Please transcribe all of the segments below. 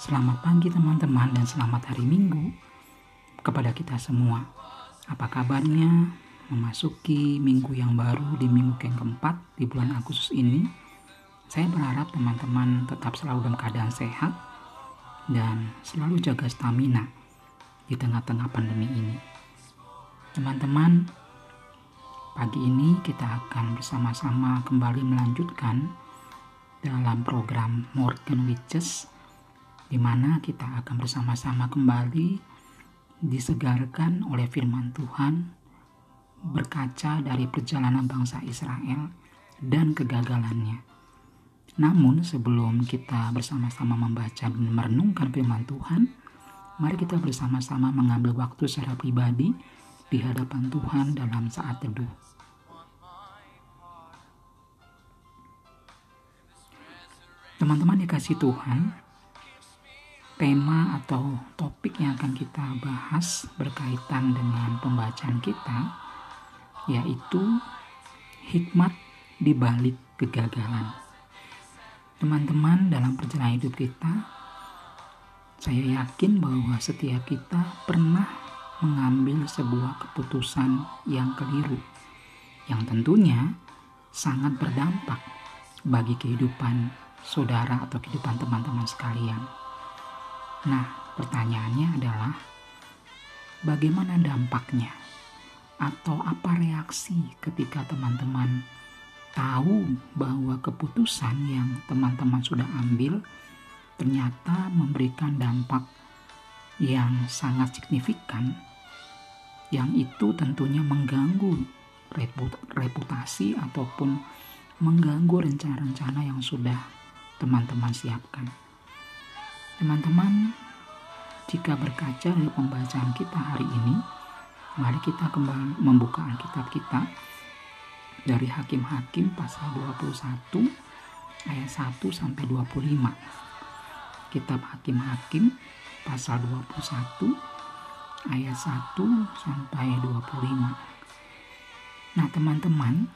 Selamat pagi teman-teman dan selamat hari Minggu kepada kita semua. Apa kabarnya memasuki minggu yang baru di minggu yang keempat di bulan Agustus ini? Saya berharap teman-teman tetap selalu dalam keadaan sehat dan selalu jaga stamina di tengah-tengah pandemi ini. Teman-teman, pagi ini kita akan bersama-sama kembali melanjutkan dalam program Morgan Witches di mana kita akan bersama-sama kembali disegarkan oleh firman Tuhan berkaca dari perjalanan bangsa Israel dan kegagalannya. Namun sebelum kita bersama-sama membaca dan merenungkan firman Tuhan, mari kita bersama-sama mengambil waktu secara pribadi di hadapan Tuhan dalam saat teduh. Teman-teman dikasih Tuhan, tema atau topik yang akan kita bahas berkaitan dengan pembacaan kita yaitu hikmat di balik kegagalan. Teman-teman, dalam perjalanan hidup kita, saya yakin bahwa setiap kita pernah mengambil sebuah keputusan yang keliru, yang tentunya sangat berdampak bagi kehidupan saudara atau kehidupan teman-teman sekalian. Nah, pertanyaannya adalah bagaimana dampaknya atau apa reaksi ketika teman-teman tahu bahwa keputusan yang teman-teman sudah ambil ternyata memberikan dampak yang sangat signifikan yang itu tentunya mengganggu reputasi ataupun mengganggu rencana-rencana yang sudah teman-teman siapkan. Teman-teman, jika berkaca dari pembacaan kita hari ini, mari kita kembali membuka Alkitab kita dari Hakim-Hakim pasal 21 ayat 1 sampai 25. Kitab Hakim-Hakim pasal 21 ayat 1 sampai 25. Nah, teman-teman,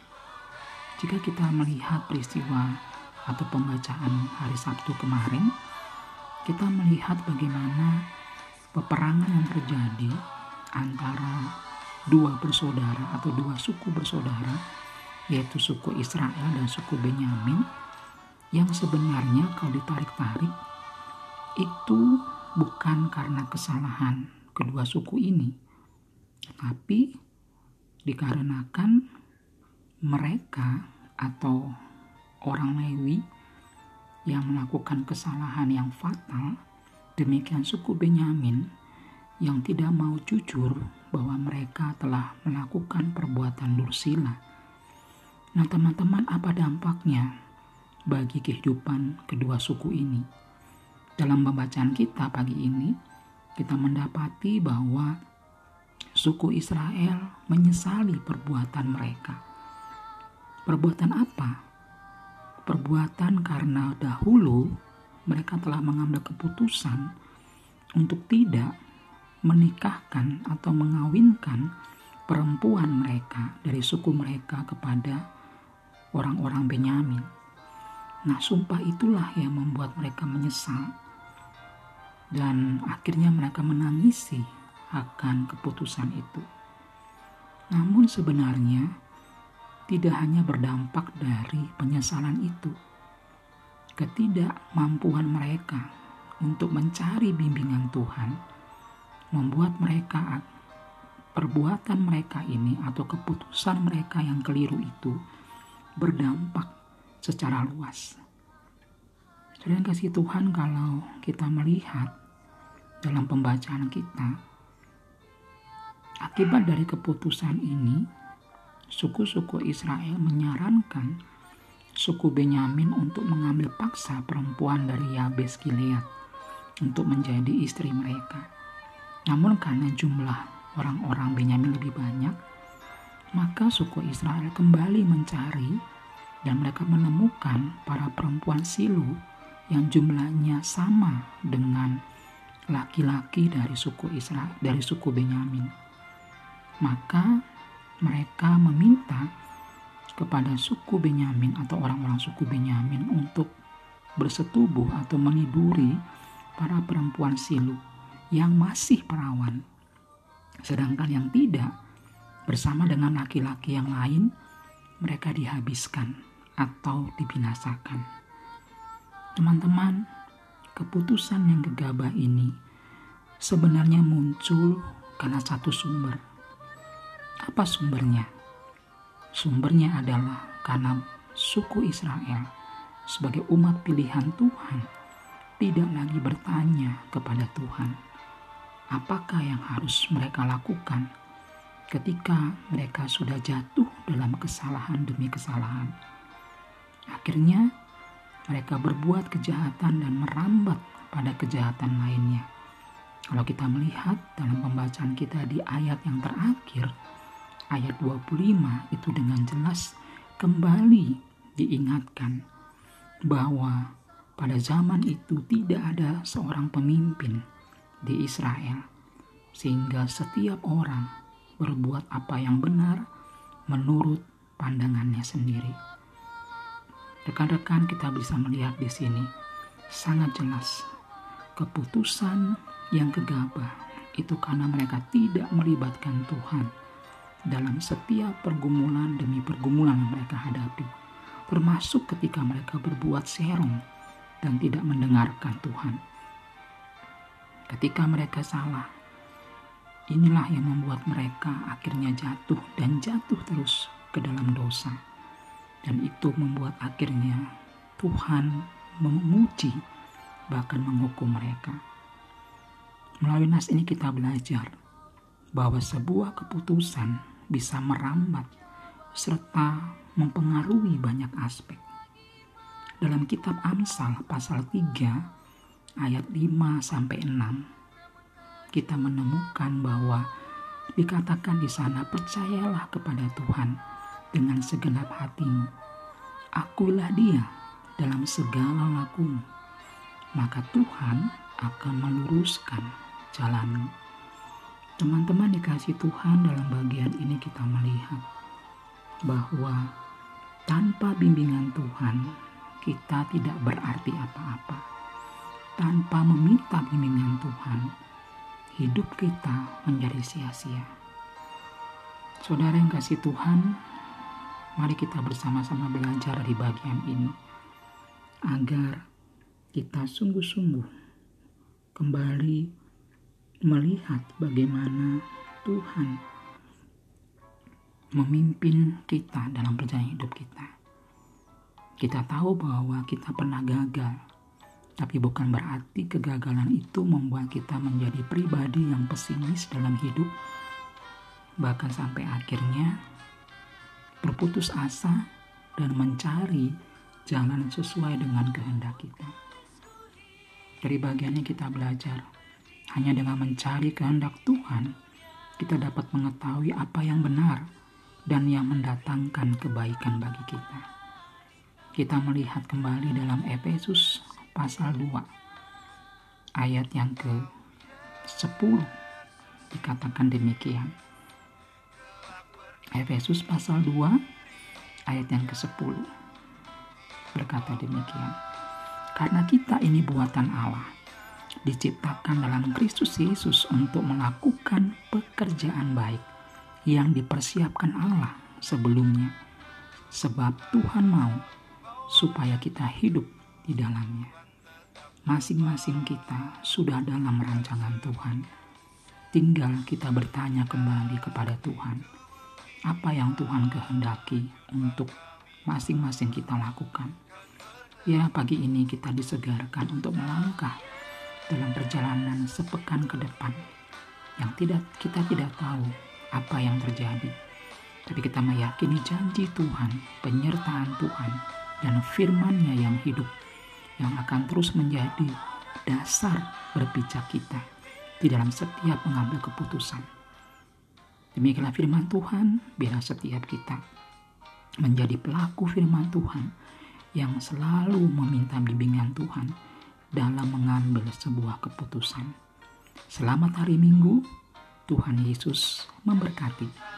jika kita melihat peristiwa atau pembacaan hari Sabtu kemarin, kita melihat bagaimana peperangan yang terjadi antara dua bersaudara atau dua suku bersaudara yaitu suku Israel dan suku Benyamin yang sebenarnya kalau ditarik-tarik itu bukan karena kesalahan kedua suku ini tapi dikarenakan mereka atau orang Lewi yang melakukan kesalahan yang fatal, demikian suku Benyamin yang tidak mau jujur bahwa mereka telah melakukan perbuatan dursila. Nah, teman-teman, apa dampaknya bagi kehidupan kedua suku ini? Dalam pembacaan kita pagi ini, kita mendapati bahwa suku Israel menyesali perbuatan mereka. Perbuatan apa? Perbuatan karena dahulu mereka telah mengambil keputusan untuk tidak menikahkan atau mengawinkan perempuan mereka dari suku mereka kepada orang-orang Benyamin. Nah, sumpah itulah yang membuat mereka menyesal dan akhirnya mereka menangisi akan keputusan itu. Namun sebenarnya tidak hanya berdampak dari penyesalan itu, ketidakmampuan mereka untuk mencari bimbingan Tuhan membuat mereka perbuatan mereka ini atau keputusan mereka yang keliru itu berdampak secara luas. Saudara kasih Tuhan kalau kita melihat dalam pembacaan kita akibat dari keputusan ini suku-suku Israel menyarankan suku Benyamin untuk mengambil paksa perempuan dari Yabes Gilead untuk menjadi istri mereka. Namun karena jumlah orang-orang Benyamin lebih banyak, maka suku Israel kembali mencari dan mereka menemukan para perempuan Silu yang jumlahnya sama dengan laki-laki dari suku Israel dari suku Benyamin. Maka mereka meminta kepada suku Benyamin atau orang-orang suku Benyamin untuk bersetubuh atau meniduri para perempuan silu yang masih perawan, sedangkan yang tidak bersama dengan laki-laki yang lain mereka dihabiskan atau dibinasakan. Teman-teman, keputusan yang gegabah ini sebenarnya muncul karena satu sumber. Apa sumbernya? Sumbernya adalah karena suku Israel sebagai umat pilihan Tuhan tidak lagi bertanya kepada Tuhan apakah yang harus mereka lakukan ketika mereka sudah jatuh dalam kesalahan demi kesalahan. Akhirnya, mereka berbuat kejahatan dan merambat pada kejahatan lainnya. Kalau kita melihat dalam pembacaan kita di ayat yang terakhir, ayat 25 itu dengan jelas kembali diingatkan bahwa pada zaman itu tidak ada seorang pemimpin di Israel, sehingga setiap orang berbuat apa yang benar menurut pandangannya sendiri. Rekan-rekan kita bisa melihat di sini sangat jelas keputusan yang gegabah itu karena mereka tidak melibatkan Tuhan dalam setiap pergumulan demi pergumulan yang mereka hadapi, termasuk ketika mereka berbuat serong dan tidak mendengarkan Tuhan. Ketika mereka salah, Inilah yang membuat mereka akhirnya jatuh dan jatuh terus ke dalam dosa. Dan itu membuat akhirnya Tuhan memuji bahkan menghukum mereka. Melalui nas ini kita belajar bahwa sebuah keputusan bisa merambat serta mempengaruhi banyak aspek. Dalam kitab Amsal pasal 3 ayat 5 sampai 6 kita menemukan bahwa dikatakan di sana percayalah kepada Tuhan dengan segenap hatimu. Akulah dia dalam segala lakumu. Maka Tuhan akan meluruskan jalanmu. Teman-teman dikasih Tuhan dalam bagian ini kita melihat bahwa tanpa bimbingan Tuhan kita tidak berarti apa-apa. Tanpa meminta bimbingan Tuhan, hidup kita menjadi sia-sia. Saudara yang kasih Tuhan, mari kita bersama-sama belajar di bagian ini agar kita sungguh-sungguh kembali melihat bagaimana Tuhan memimpin kita dalam perjalanan hidup kita. Kita tahu bahwa kita pernah gagal, tapi bukan berarti kegagalan itu membuat kita menjadi pribadi yang pesimis dalam hidup, bahkan sampai akhirnya berputus asa dan mencari jalan sesuai dengan kehendak kita. Dari bagiannya kita belajar, hanya dengan mencari kehendak Tuhan, kita dapat mengetahui apa yang benar dan yang mendatangkan kebaikan bagi kita. Kita melihat kembali dalam Efesus pasal 2 ayat yang ke 10 dikatakan demikian. Efesus pasal 2 ayat yang ke-10 berkata demikian. Karena kita ini buatan Allah, diciptakan dalam Kristus Yesus untuk melakukan pekerjaan baik yang dipersiapkan Allah sebelumnya. Sebab Tuhan mau supaya kita hidup di dalamnya masing-masing kita sudah dalam rancangan Tuhan. Tinggal kita bertanya kembali kepada Tuhan, apa yang Tuhan kehendaki untuk masing-masing kita lakukan. Ya, pagi ini kita disegarkan untuk melangkah dalam perjalanan sepekan ke depan yang tidak kita tidak tahu apa yang terjadi. Tapi kita meyakini janji Tuhan, penyertaan Tuhan, dan firman-Nya yang hidup yang akan terus menjadi dasar berpijak kita di dalam setiap mengambil keputusan. Demikianlah firman Tuhan, biarlah setiap kita menjadi pelaku firman Tuhan yang selalu meminta bimbingan Tuhan dalam mengambil sebuah keputusan. Selamat hari Minggu, Tuhan Yesus memberkati.